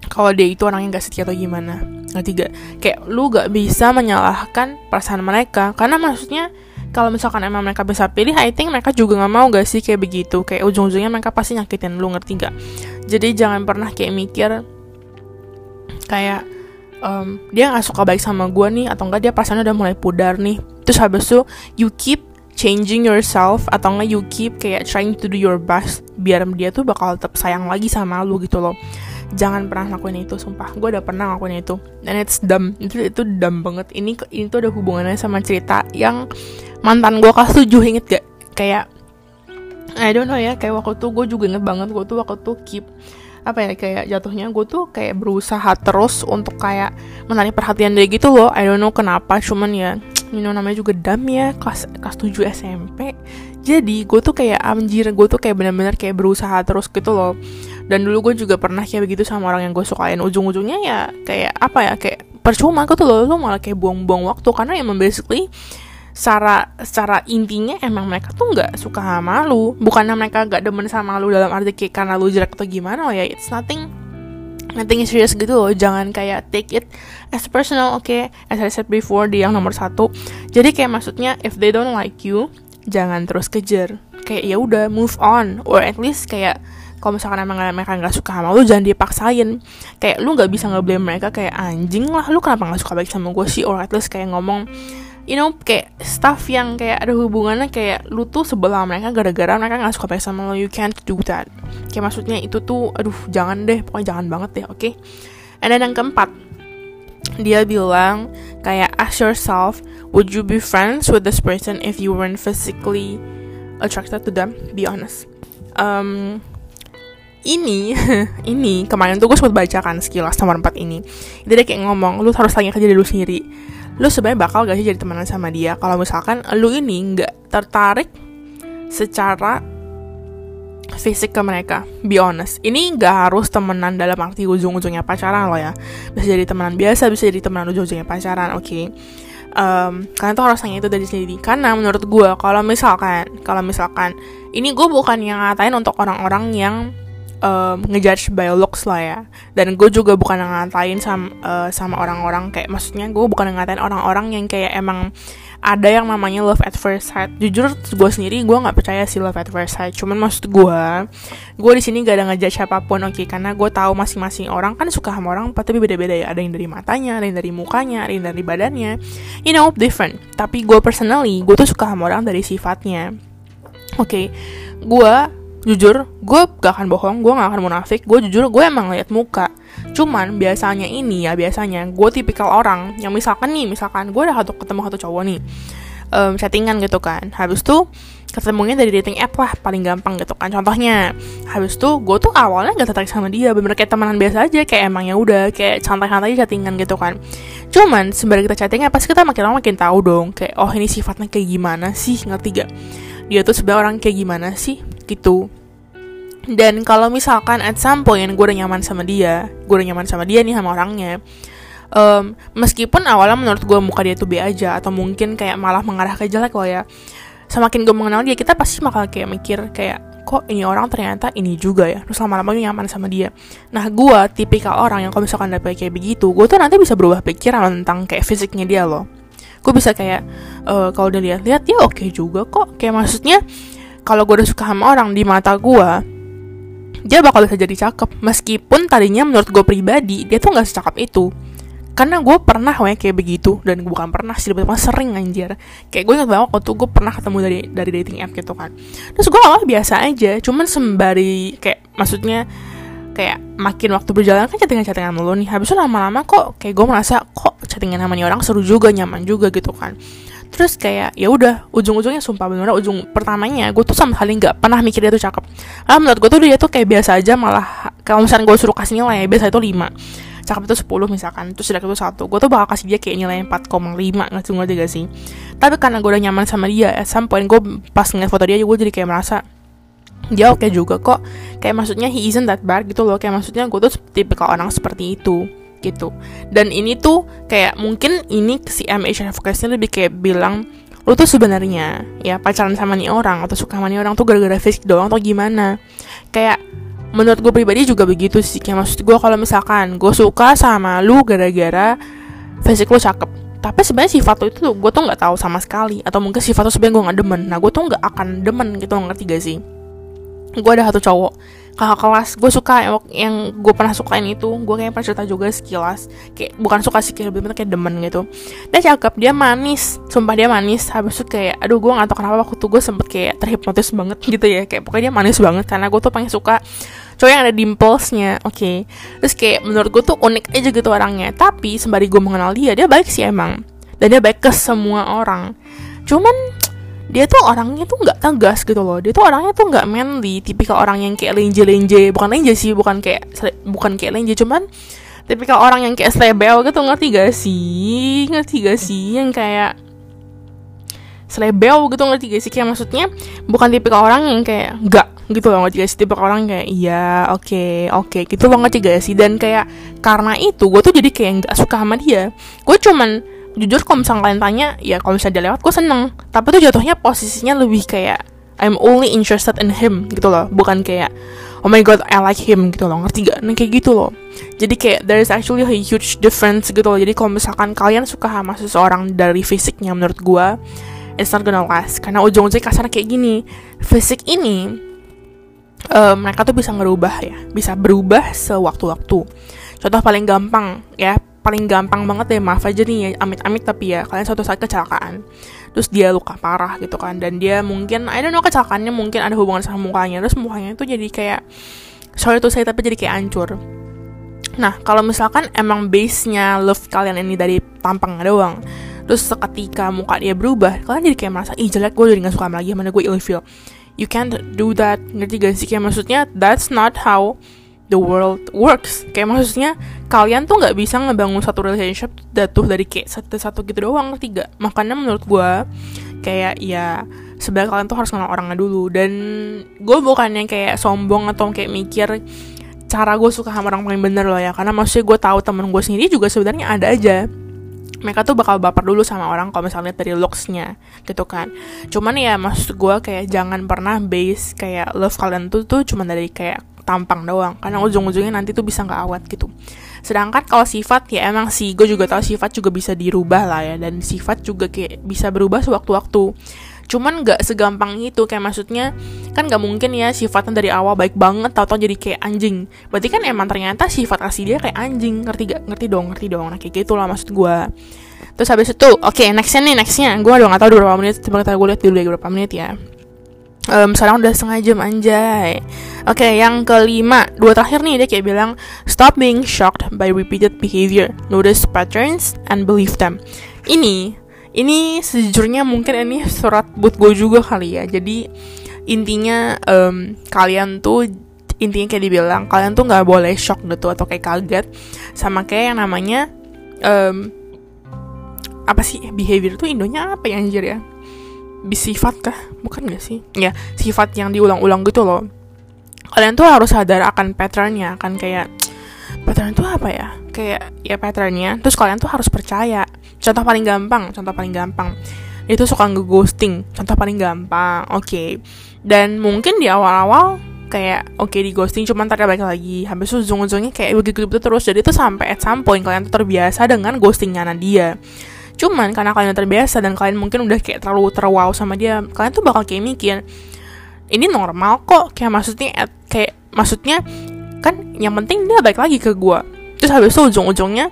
kalau dia itu orangnya gak setia atau gimana. Ngerti gak kayak lu gak bisa menyalahkan perasaan mereka. Karena maksudnya kalau misalkan emang mereka bisa pilih I think mereka juga gak mau gak sih kayak begitu. Kayak ujung-ujungnya mereka pasti nyakitin lu ngerti gak jadi jangan pernah kayak mikir kayak um, dia gak suka baik sama gue nih atau enggak dia perasaannya udah mulai pudar nih. Terus habis itu you keep changing yourself atau enggak you keep kayak trying to do your best biar dia tuh bakal tetap sayang lagi sama lu gitu loh jangan pernah lakuin itu sumpah. Gue udah pernah lakuin itu. Dan it's dumb. Itu itu dumb banget. Ini ini tuh ada hubungannya sama cerita yang mantan gue kelas tujuh inget gak? Kayak I don't know ya kayak waktu tuh gue juga inget banget gue tuh waktu tuh keep apa ya kayak jatuhnya gue tuh kayak berusaha terus untuk kayak menarik perhatian dia gitu loh. I don't know kenapa cuman ya you know namanya juga dam ya kelas kelas 7 SMP jadi gue tuh kayak anjir gue tuh kayak benar-benar kayak berusaha terus gitu loh dan dulu gue juga pernah kayak begitu sama orang yang gue sukain. Ujung-ujungnya ya kayak apa ya kayak percuma gitu loh. Lo malah kayak buang-buang waktu. Karena emang basically secara secara intinya emang mereka tuh nggak suka sama lu. Bukannya mereka gak demen sama lu dalam arti kayak karena lu jelek atau gimana ya. It's nothing nothing serious gitu loh. Jangan kayak take it as personal oke okay? as I said before di yang nomor satu. Jadi kayak maksudnya if they don't like you jangan terus kejar. Kayak ya udah move on. Or at least kayak kalau misalkan emang mereka nggak suka sama lu jangan dipaksain. Kayak lu nggak bisa ngeblame mereka kayak anjing lah lu kenapa nggak suka baik sama gue sih? Or at least kayak ngomong you know kayak stuff yang kayak ada hubungannya kayak lu tuh sebelah mereka gara-gara mereka nggak suka baik sama lu. You can't do that. Kayak maksudnya itu tuh aduh jangan deh pokoknya jangan banget deh oke? Okay? and then yang keempat dia bilang kayak ask yourself would you be friends with this person if you weren't physically attracted to them? Be honest. Um, ini ini kemarin tuh gue sempat baca kan sekilas nomor 4 ini. Itu dia kayak ngomong lu harus tanya ke diri lu sendiri. Lu sebenarnya bakal gak sih jadi temenan sama dia? Kalau misalkan lu ini nggak tertarik secara fisik ke mereka be honest. Ini gak harus temenan dalam arti ujung-ujungnya pacaran loh ya. Bisa jadi temenan biasa bisa jadi temenan ujung-ujungnya pacaran oke? Okay? um, kalian tuh harus tanya itu dari sendiri. Karena menurut gue kalau misalkan kalau misalkan ini gue bukan yang ngatain untuk orang-orang yang um, ngejudge by looks lah ya. Dan gue juga bukan ngatain sama uh, sama orang-orang kayak maksudnya gue bukan ngatain orang-orang yang kayak emang ada yang namanya love at first sight. Jujur gue sendiri gue nggak percaya sih love at first sight. Cuman maksud gue gue di sini gak ada ngejudge siapa pun oke? Okay? karena gue tahu masing-masing orang kan suka sama orang tapi beda-beda ya. Ada yang dari matanya ada yang dari mukanya ada yang dari badannya. You know different. Tapi gue personally gue tuh suka sama orang dari sifatnya. Oke okay? gue jujur gue gak akan bohong gue gak akan munafik gue jujur gue emang liat muka. Cuman biasanya ini ya biasanya gue tipikal orang yang misalkan nih misalkan gue udah ketemu satu cowok nih um, chattingan gitu kan. Habis tuh ketemunya dari dating app lah paling gampang gitu kan. Contohnya habis tuh gue tuh awalnya gak tertarik sama dia bener kayak temenan biasa aja kayak emangnya udah kayak santai-santai chattingan gitu kan. Cuman sembari kita chatting pasti kita makin lama makin tahu dong kayak oh ini sifatnya kayak gimana sih? Ngerti gak? Dia tuh sebenarnya orang kayak gimana sih? Gitu dan kalau misalkan at some point gue udah nyaman sama dia gue udah nyaman sama dia nih sama orangnya um, meskipun awalnya menurut gue muka dia tuh B aja atau mungkin kayak malah mengarah ke jelek loh ya semakin gue mengenal dia kita pasti bakal kayak mikir kayak kok ini orang ternyata ini juga ya? Terus lama-lama nyaman sama dia. Nah gue tipikal orang yang kalau misalkan dapet kayak begitu gue tuh nanti bisa berubah pikiran tentang kayak fisiknya dia loh. Gue bisa kayak uh, kalau udah lihat-lihat ya oke okay juga kok. Kayak maksudnya kalau gue udah suka sama orang di mata gue dia bakal bisa jadi cakep. Meskipun tadinya menurut gue pribadi dia tuh nggak secakep itu. Karena gue pernah ya kayak begitu. Dan gue bukan pernah sih lebih sering anjir. Kayak gue inget banget waktu gue pernah ketemu dari dari dating app gitu kan. Terus gue awal biasa aja cuman sembari kayak maksudnya kayak makin waktu berjalan kan chattingan-chattingan mulu nih. Habis itu lama-lama kok kayak gue merasa kok chattingan sama orang seru juga nyaman juga gitu kan terus kayak ya udah ujung-ujungnya sumpah bener ujung pertamanya gue tuh sama sekali nggak pernah mikir dia tuh cakep. Ah menurut gue tuh dia tuh kayak biasa aja malah kalau misalnya gue suruh kasih nilai biasa itu 5 cakep itu 10 misalkan terus jelek itu satu. Gue tuh bakal kasih dia kayak nilai 4,5 nggak ngerti gak sih? Tapi karena gue udah nyaman sama dia at some gue pas ngeliat foto dia gue jadi kayak merasa dia oke okay juga kok. Kayak maksudnya he isn't that bad gitu loh kayak maksudnya gue tuh tipikal orang seperti itu gitu. Dan ini tuh kayak mungkin ini si MH advocacy lebih kayak bilang lu tuh sebenarnya ya pacaran sama nih orang atau suka sama nih orang tuh gara-gara fisik doang atau gimana? Kayak menurut gue pribadi juga begitu sih. Kayak maksud gue kalau misalkan gue suka sama lu gara-gara fisik lu cakep. Tapi sebenarnya sifat lu itu tuh gue tuh nggak tahu sama sekali. Atau mungkin sifat lu sebenarnya gue nggak demen. Nah gue tuh nggak akan demen gitu ngerti gak sih? Gue ada satu cowok kakak kelas gue suka yang, gue pernah sukain itu gue kayak pernah cerita juga sekilas. Kayak bukan suka sih kayak lebih kayak demen gitu. Dia cakep dia manis sumpah dia manis. Habis itu kayak aduh gue gak tau kenapa waktu itu gue sempet kayak terhipnotis banget gitu ya. Kayak pokoknya dia manis banget karena gue tuh pengen suka cowok yang ada dimplesnya oke. Okay. terus kayak menurut gue tuh unik aja gitu orangnya. Tapi sembari gue mengenal dia dia baik sih emang. Dan dia baik ke semua orang. Cuman dia tuh orangnya tuh nggak tegas gitu loh. Dia tuh orangnya tuh nggak manly tipikal orang yang kayak lenje-lenje. Bukan lenje sih bukan kayak bukan kayak lenje cuman tipikal orang yang kayak slebel gitu ngerti gak sih? Ngerti gak sih? Yang kayak slebel gitu ngerti gak sih? Kayak maksudnya bukan tipikal orang yang kayak nggak gitu loh ngerti gak sih? Tipikal orang kayak iya oke okay, oke okay, gitu loh ngerti gak sih? Dan kayak karena itu gue tuh jadi kayak nggak suka sama dia. Gue cuman jujur kalau misalnya kalian tanya ya kalau misalnya dia lewat gue seneng. Tapi tuh jatuhnya posisinya lebih kayak I'm only interested in him gitu loh. Bukan kayak oh my god I like him gitu loh. Ngerti gak? Nah kayak gitu loh. Jadi kayak there is actually a huge difference gitu loh. Jadi kalau misalkan kalian suka sama seseorang dari fisiknya menurut gue it's not gonna last. Karena ujung-ujungnya kasar kayak gini. Fisik ini uh, mereka tuh bisa ngerubah ya. Bisa berubah sewaktu-waktu. Contoh paling gampang ya paling gampang banget deh maaf aja nih ya amit-amit tapi ya kalian suatu saat kecelakaan terus dia luka parah gitu kan dan dia mungkin I don't know kecelakaannya mungkin ada hubungan sama mukanya terus mukanya itu jadi kayak sorry tuh saya tapi jadi kayak hancur Nah, kalau misalkan emang base-nya love kalian ini dari tampang doang, terus seketika muka dia berubah, kalian jadi kayak merasa, ih jelek gue jadi gak suka lagi, mana gue ilfeel. You can't do that, ngerti gak sih? Kayak maksudnya, that's not how the world works. Kayak maksudnya, kalian tuh gak bisa ngebangun satu relationship jatuh dari kayak satu-satu gitu doang, gak? Makanya menurut gue, kayak ya sebenarnya kalian tuh harus kenal orangnya dulu dan gue bukannya kayak sombong atau kayak mikir cara gue suka sama orang paling bener loh ya karena maksudnya gue tahu temen gue sendiri juga sebenarnya ada aja mereka tuh bakal baper dulu sama orang kalau misalnya dari looksnya gitu kan cuman ya maksud gue kayak jangan pernah base kayak love kalian tuh tuh cuma dari kayak tampang doang. Karena ujung-ujungnya nanti tuh bisa nggak awet gitu. Sedangkan kalau sifat ya emang sih gue juga tahu sifat juga bisa dirubah lah ya. Dan sifat juga kayak bisa berubah sewaktu-waktu. Cuman nggak segampang itu. Kayak maksudnya kan nggak mungkin ya sifatnya dari awal baik banget tau tau jadi kayak anjing. Berarti kan emang ternyata sifat asli dia kayak anjing. Ngerti gak ngerti dong ngerti dong. Nah kayak gitu lah maksud gue terus habis itu oke okay, nextnya nih nextnya. Gue udah nggak tahu berapa menit. Coba kita gue lihat dulu ya berapa menit ya um, sekarang udah setengah jam anjay. Oke, okay, yang kelima, dua terakhir nih dia kayak bilang stop being shocked by repeated behavior, notice patterns and believe them. Ini ini sejujurnya mungkin ini surat buat gue juga kali ya. Jadi intinya um, kalian tuh intinya kayak dibilang kalian tuh nggak boleh shock gitu atau kayak kaget sama kayak yang namanya um, apa sih behavior tuh indonya apa ya anjir ya sifat kah? Bukan gak sih? Ya sifat yang diulang-ulang gitu loh. Kalian tuh harus sadar akan patternnya akan kayak pattern itu apa ya? Kayak ya patternnya. Terus kalian tuh harus percaya. Contoh paling gampang contoh paling gampang. Itu suka ngeghosting contoh paling gampang oke. Okay. dan mungkin di awal-awal kayak oke okay, di ghosting cuman tadi balik lagi. Habis itu ujung-ujungnya kayak begitu begitu terus. Jadi itu sampai at some point kalian tuh terbiasa dengan ghostingnya dia cuman karena kalian terbiasa dan kalian mungkin udah kayak terlalu terwow sama dia kalian tuh bakal kayak mikir ini normal kok kayak maksudnya kayak maksudnya kan yang penting dia balik lagi ke gue terus habis itu ujung-ujungnya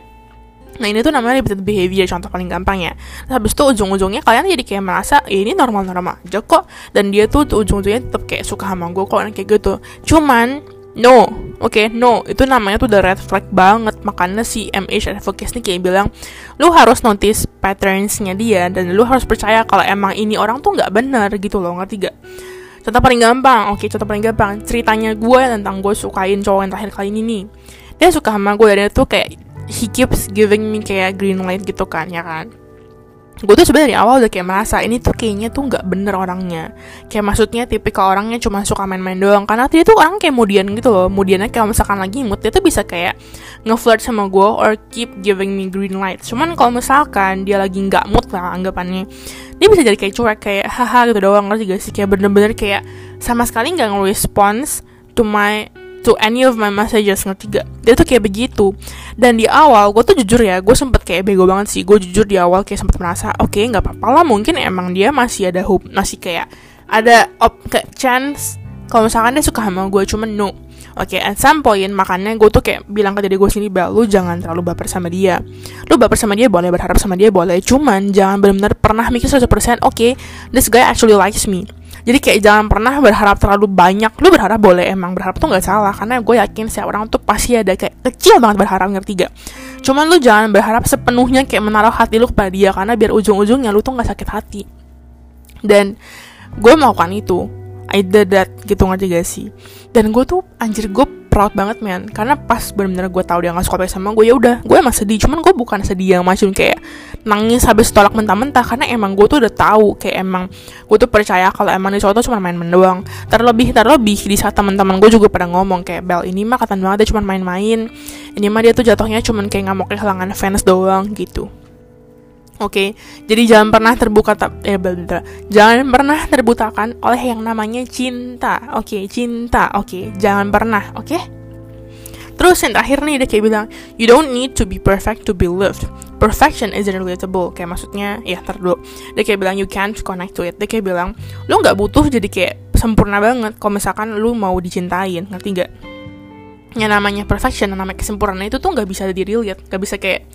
Nah ini tuh namanya repeated behavior contoh paling gampang ya. Terus habis itu ujung-ujungnya kalian jadi kayak merasa ya ini normal-normal aja kok. Dan dia tuh ujung-ujungnya tetap kayak suka sama gue kok kayak gitu. Cuman no, oke okay, no itu namanya tuh the red flag banget. Makanya si MH Advocates nih kayak bilang lu harus notice patternsnya dia dan lu harus percaya kalau emang ini orang tuh nggak bener gitu loh ngerti gak? Contoh paling gampang, oke okay, contoh paling gampang ceritanya gue tentang gue sukain cowok yang terakhir kali ini nih dia suka sama gue dan itu kayak he keeps giving me kayak green light gitu kan ya kan gue tuh sebenarnya awal udah kayak merasa ini tuh kayaknya tuh nggak bener orangnya. Kayak maksudnya tipikal orangnya cuma suka main-main doang. Karena dia tuh orang kayak kemudian gitu loh. Kemudiannya kalau misalkan lagi mood dia tuh bisa kayak ngeflirt sama gue or keep giving me green light. Cuman kalau misalkan dia lagi nggak mood lah anggapannya dia bisa jadi kayak cuek kayak haha gitu doang. Ngerti gak sih? Kayak bener-bener kayak sama sekali nggak nge-response to my to any of my messages ngerti gak? Dia tuh kayak begitu. Dan di awal gue tuh jujur ya gue sempet kayak bego banget sih. Gue jujur di awal kayak sempet merasa oke okay, nggak apa-apa lah mungkin emang dia masih ada hope masih kayak ada op kayak chance kalau misalkan dia suka sama gue cuman no. Oke, okay, at some point makanya gue tuh kayak bilang ke diri gue sendiri, Bel, lu jangan terlalu baper sama dia. Lu baper sama dia boleh, berharap sama dia boleh, cuman jangan benar-benar pernah mikir 100%, oke, okay, this guy actually likes me jadi kayak jangan pernah berharap terlalu banyak. Lu berharap boleh emang berharap tuh nggak salah. Karena gue yakin setiap orang tuh pasti ada kayak kecil banget berharap ngerti gak cuman lu jangan berharap sepenuhnya kayak menaruh hati lu kepada dia. Karena biar ujung-ujungnya lu tuh nggak sakit hati. Dan gue melakukan itu. I did that gitu ngerti gak sih? Dan gue tuh anjir gue proud banget man. Karena pas bener-bener gue tahu dia nggak suka sama gue ya udah gue emang sedih. Cuman gue bukan sedih yang macam kayak nangis habis tolak mentah-mentah. Karena emang gue tuh udah tahu kayak emang gue tuh percaya kalau emang dia cowok tuh cuma main-main doang. Terlebih terlebih di saat teman-teman gue juga pada ngomong kayak Bel ini mah kata banget dia cuma main-main. Ini mah dia tuh jatuhnya cuma kayak nggak mau kehilangan fans doang gitu Oke, okay? jadi jangan pernah terbuka tak eh bentar. Jangan pernah terbutakan oleh yang namanya cinta. Oke, okay, cinta. Oke, okay? jangan pernah, oke? Okay? Terus yang terakhir nih dia kayak bilang, you don't need to be perfect to be loved. Perfection isn't relatable. Kayak maksudnya, ya terlalu. Dia kayak bilang you can't connect to it. Dia kayak bilang, lu nggak butuh jadi kayak sempurna banget. Kalau misalkan lu mau dicintain, ngerti gak? Yang namanya perfection, yang namanya kesempurnaan itu tuh nggak bisa di relate, nggak bisa kayak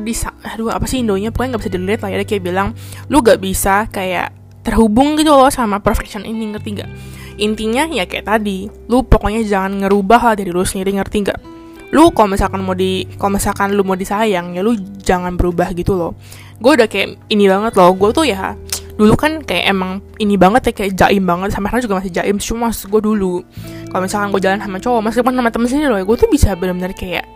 di aduh apa sih Indonya? Pokoknya nggak bisa dilihat lah ya dia kayak bilang lu gak bisa kayak terhubung gitu loh sama perfection ini ngerti gak intinya ya kayak tadi lu pokoknya jangan ngerubah lah dari lu sendiri ngerti gak lu kalau misalkan mau di kalau misalkan lu mau disayang ya lu jangan berubah gitu loh. Gue udah kayak ini banget loh gue tuh ya dulu kan kayak emang ini banget ya kayak jaim banget sampai sekarang juga masih jaim cuma gue dulu. Kalau misalkan gue jalan sama cowok meskipun sama temen sendiri loh gue tuh bisa benar-benar kayak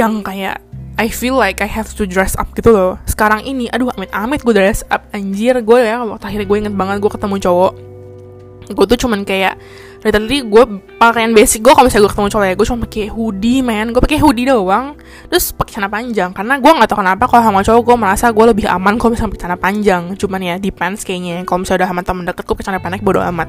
yang kayak I feel like I have to dress up gitu loh. Sekarang ini aduh amit-amit gue dress up. Anjir gue ya waktu akhirnya gue inget banget gue ketemu cowok. Gue tuh cuman kayak literally gue pakaian basic gue kalau misalnya gue ketemu cowok ya gue cuma pakai hoodie man. Gue pakai hoodie doang. Terus pakai celana panjang karena gue nggak tahu kenapa kalau sama cowok gue merasa gue lebih aman kalau misalnya pakai celana panjang. Cuman ya depends kayaknya. Kalau misalnya udah sama temen deket gue pakai celana pendek bodo amat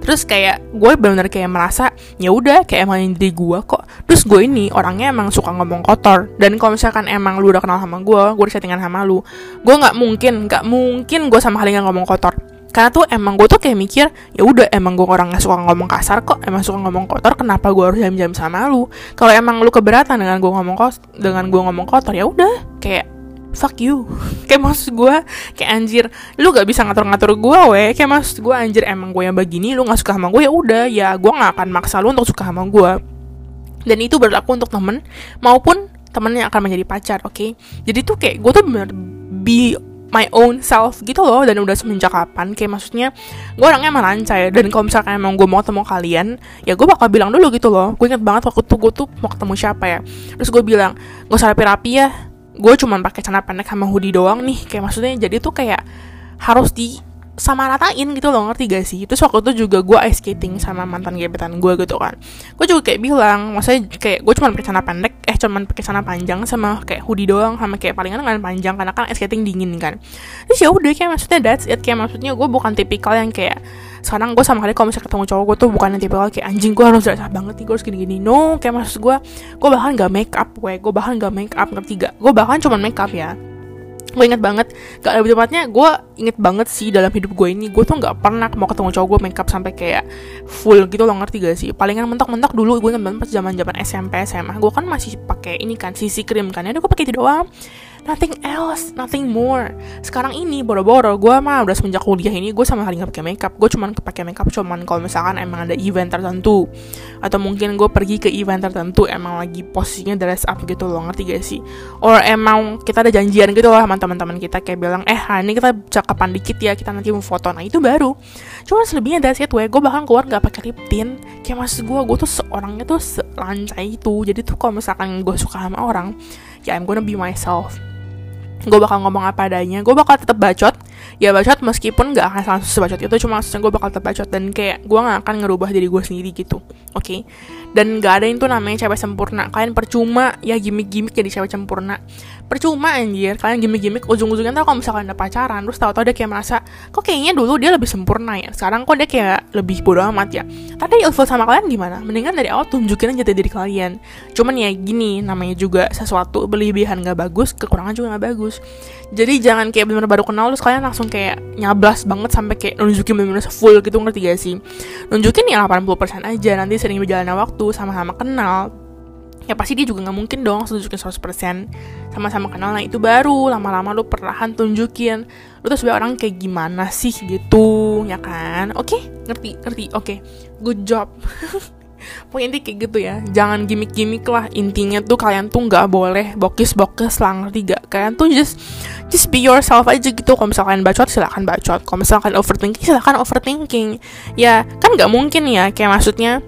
terus kayak gue benar-benar kayak merasa ya udah kayak emang diri gue kok. Terus gue ini orangnya emang suka ngomong kotor. Dan kalau misalkan emang lu udah kenal sama gue gue udah settingan sama lu gue nggak mungkin nggak mungkin gue sama kalian ngomong kotor. Karena tuh emang gue tuh kayak mikir ya udah emang gue orang nggak suka ngomong kasar kok emang suka ngomong kotor kenapa gue harus jam-jam sama lu? Kalau emang lu keberatan dengan gue ngomong kos dengan gue ngomong kotor ya udah kayak fuck you. Kayak maksud gue kayak anjir lu gak bisa ngatur-ngatur gue weh kayak maksud gue anjir emang gue yang begini lu gak suka sama gue ya udah ya gue gak akan maksa lu untuk suka sama gue dan itu berlaku untuk temen maupun temen yang akan menjadi pacar oke? Okay? jadi tuh kayak gue tuh bener be my own self gitu loh dan udah semenjak kapan kayak maksudnya gue orangnya emang lancar dan kalau misalkan emang gue mau ketemu kalian ya gue bakal bilang dulu gitu loh. Gue inget banget waktu itu gue tuh mau ketemu siapa ya. Terus gue bilang gak usah rapi-rapi ya gue cuman pakai celana pendek sama hoodie doang nih. Kayak maksudnya jadi tuh kayak harus di sama ratain gitu loh ngerti gak sih? Terus waktu itu juga gue ice skating sama mantan gebetan gue gitu kan. Gue juga kayak bilang maksudnya kayak gue cuma pakai celana pendek eh cuma pakai celana panjang sama kayak hoodie doang sama kayak palingan kan panjang karena kan ice skating dingin kan. Terus ya udah kayak maksudnya that's it. Kayak maksudnya gue bukan tipikal yang kayak sekarang gue sama kali kalau misalnya ketemu cowok gue tuh bukan yang tipikal kayak anjing gue harus dress banget nih gue harus gini-gini. No kayak maksud gue gue bahkan gak make up gue gue bahkan gak make up ngerti gak? Gue bahkan cuma make up ya gue inget banget gak lebih tepatnya gue inget banget sih dalam hidup gue ini gue tuh nggak pernah mau ketemu cowok gue makeup sampai kayak full gitu loh ngerti gak sih? Palingan mentok-mentok dulu gue inget banget pas zaman zaman SMP SMA gue kan masih pakai ini kan CC cream kan. Ya gue pakai itu doang nothing else, nothing more. Sekarang ini boro-boro, gue mah udah semenjak kuliah ini gue sama sekali nggak pakai makeup. Gue cuman pakai makeup cuman kalau misalkan emang ada event tertentu atau mungkin gue pergi ke event tertentu emang lagi posisinya dress up gitu loh ngerti gak sih? Or emang kita ada janjian gitu loh sama teman-teman kita kayak bilang eh hari ini kita cakapan dikit ya kita nanti mau foto. Nah itu baru. Cuman selebihnya that's it, gue bahkan keluar gak pakai lip tint. Kayak maksud gue, gue tuh seorangnya tuh selancai itu. Jadi tuh kalau misalkan gue suka sama orang, ya I'm gonna be myself gue bakal ngomong apa adanya. Gue bakal tetap bacot. Ya bacot meskipun gak akan langsung sebacot itu cuma maksudnya gue bakal tetap bacot dan kayak gue gak akan ngerubah diri gue sendiri gitu. Oke? okay? Dan gak ada itu namanya cewek sempurna. Kalian percuma ya gimmick-gimmick jadi cewek sempurna. Percuma anjir. Kalian gimmick-gimmick ujung-ujungnya tau kalau misalkan ada pacaran terus tau-tau dia kayak merasa kok kayaknya dulu dia lebih sempurna ya? Sekarang kok dia kayak lebih bodoh amat ya? Tapi ilfil sama kalian gimana? Mendingan dari awal tunjukin aja diri kalian. Cuman ya gini namanya juga sesuatu berlebihan gak bagus kekurangan juga gak bagus. Jadi jangan kayak bener-bener baru kenal terus kalian langsung kayak nyablas banget sampai kayak nunjukin bener-bener full gitu ngerti gak sih? Nunjukin ya 80% aja nanti sering berjalannya waktu sama-sama kenal ya pasti dia juga nggak mungkin dong tunjukin 100% sama-sama kenal. Nah itu baru lama-lama lu perlahan tunjukin lu tuh sebagai orang kayak gimana sih gitu ya kan? Oke okay? ngerti ngerti. Oke okay. good job. Pokoknya inti kayak gitu ya. Jangan gimmick-gimmick lah. Intinya tuh kalian tuh nggak boleh bokis-bokis lang tiga kalian tuh just just be yourself aja gitu. Kalau misalkan bacot silahkan bacot. Kalau misalkan overthinking silahkan overthinking. Ya kan nggak mungkin ya. Kayak maksudnya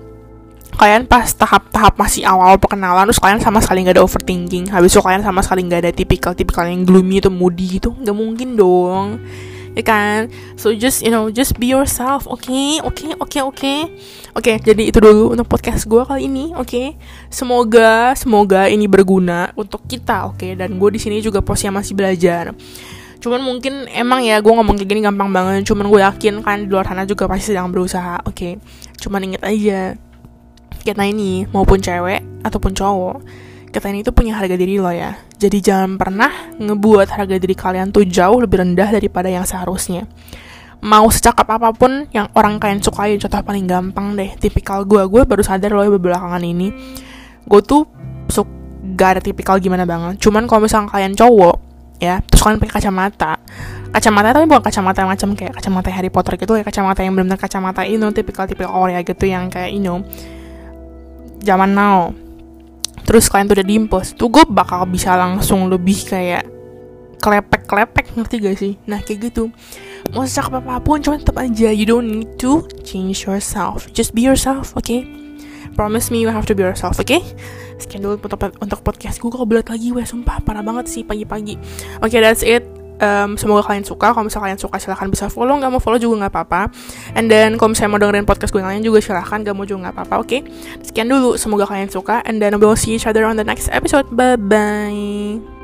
kalian pas tahap-tahap masih awal perkenalan terus kalian sama sekali nggak ada overthinking habis itu kalian sama sekali nggak ada tipikal-tipikal yang gloomy atau moody gitu nggak mungkin dong ya kan so just you know just be yourself oke okay? oke okay, oke okay, oke okay. oke okay, jadi itu dulu untuk podcast gue kali ini oke okay? semoga semoga ini berguna untuk kita oke okay? dan gue di sini juga posnya masih belajar cuman mungkin emang ya gue ngomong kayak gini gampang banget cuman gue yakin kan di luar sana juga pasti sedang berusaha oke okay? cuman inget aja kita ini maupun cewek ataupun cowok kita ini tuh punya harga diri lo ya. Jadi jangan pernah ngebuat harga diri kalian tuh jauh lebih rendah daripada yang seharusnya. Mau secakap apa pun yang orang kalian sukai contoh paling gampang deh tipikal gue gue baru sadar loh belakangan ini. Gue tuh suka gak ada tipikal gimana banget. Cuman kalau misalnya kalian cowok ya terus kalian pakai kacamata. Kacamata tapi bukan kacamata macam kayak kacamata Harry Potter gitu ya kacamata yang benar-benar kacamata ini tipikal tipikal Korea gitu yang kayak you know zaman now. Terus kalian tuh udah diimpos tuh gue bakal bisa langsung lebih kayak klepek-klepek ngerti gak sih? Nah kayak gitu. Mau secakap apa pun cuman tetap aja you don't need to change yourself. Just be yourself oke okay? promise me you have to be yourself oke okay? sekian dulu untuk, untuk podcast gue kebelet lagi weh sumpah parah banget sih pagi-pagi. Oke okay, that's it um, semoga kalian suka. Kalau misalnya kalian suka silahkan bisa follow. Nggak mau follow juga nggak apa-apa. And then kalau misalnya mau dengerin podcast gue yang lain juga silahkan. Gak mau juga nggak apa-apa oke? Okay? sekian dulu semoga kalian suka. And then we'll see each other on the next episode. Bye bye